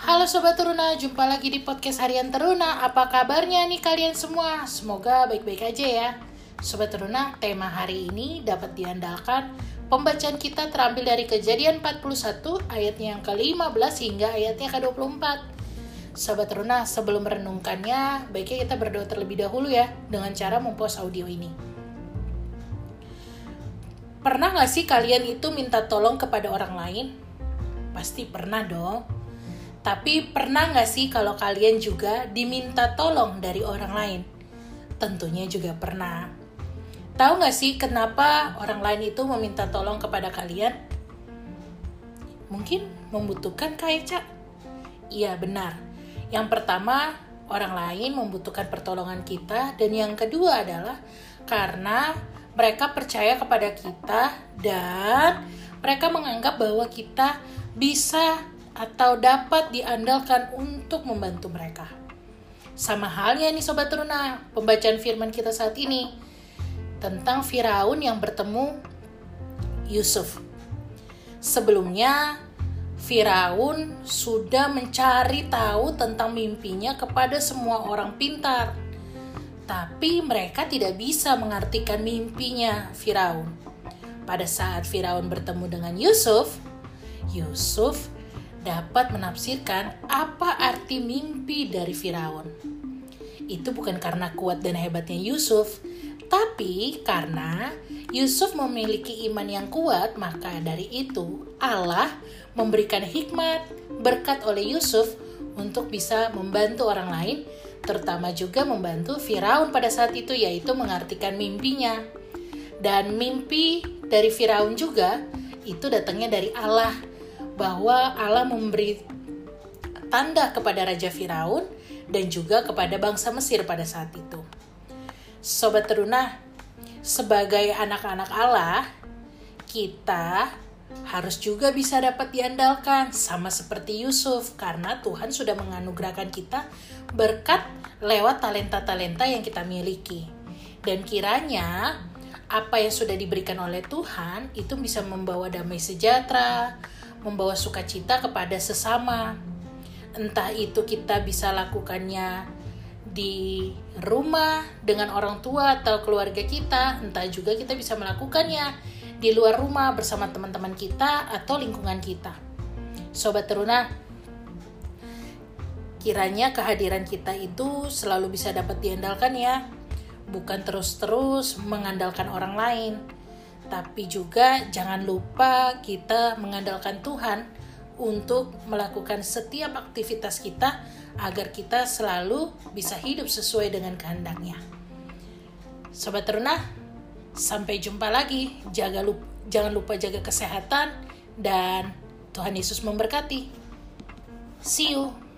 Halo Sobat Teruna, jumpa lagi di podcast Harian Teruna. Apa kabarnya nih kalian semua? Semoga baik-baik aja ya. Sobat Teruna, tema hari ini dapat diandalkan pembacaan kita terambil dari kejadian 41 ayatnya yang ke-15 hingga ayatnya ke-24. Sobat Teruna, sebelum merenungkannya, baiknya kita berdoa terlebih dahulu ya dengan cara mempost audio ini. Pernah gak sih kalian itu minta tolong kepada orang lain? Pasti pernah dong tapi pernah nggak sih kalau kalian juga diminta tolong dari orang lain? Tentunya juga pernah. Tahu nggak sih kenapa orang lain itu meminta tolong kepada kalian? Mungkin membutuhkan kayak Cak? Iya benar. Yang pertama, orang lain membutuhkan pertolongan kita dan yang kedua adalah karena mereka percaya kepada kita dan mereka menganggap bahwa kita bisa atau dapat diandalkan untuk membantu mereka. Sama halnya nih Sobat Teruna, pembacaan firman kita saat ini tentang Firaun yang bertemu Yusuf. Sebelumnya, Firaun sudah mencari tahu tentang mimpinya kepada semua orang pintar. Tapi mereka tidak bisa mengartikan mimpinya Firaun. Pada saat Firaun bertemu dengan Yusuf, Yusuf dapat menafsirkan apa arti mimpi dari Firaun. Itu bukan karena kuat dan hebatnya Yusuf, tapi karena Yusuf memiliki iman yang kuat, maka dari itu Allah memberikan hikmat berkat oleh Yusuf untuk bisa membantu orang lain, terutama juga membantu Firaun pada saat itu yaitu mengartikan mimpinya. Dan mimpi dari Firaun juga itu datangnya dari Allah bahwa Allah memberi tanda kepada Raja Firaun dan juga kepada bangsa Mesir pada saat itu. Sobat Teruna, sebagai anak-anak Allah, kita harus juga bisa dapat diandalkan sama seperti Yusuf karena Tuhan sudah menganugerahkan kita berkat lewat talenta-talenta yang kita miliki. Dan kiranya apa yang sudah diberikan oleh Tuhan itu bisa membawa damai sejahtera, membawa sukacita kepada sesama. Entah itu kita bisa lakukannya di rumah dengan orang tua atau keluarga kita, entah juga kita bisa melakukannya di luar rumah bersama teman-teman kita atau lingkungan kita. Sobat Teruna, kiranya kehadiran kita itu selalu bisa dapat diandalkan ya, bukan terus-terus mengandalkan orang lain tapi juga jangan lupa kita mengandalkan Tuhan untuk melakukan setiap aktivitas kita agar kita selalu bisa hidup sesuai dengan kehendaknya. Sobat Teruna, sampai jumpa lagi. Jaga lupa, jangan lupa jaga kesehatan dan Tuhan Yesus memberkati. See you.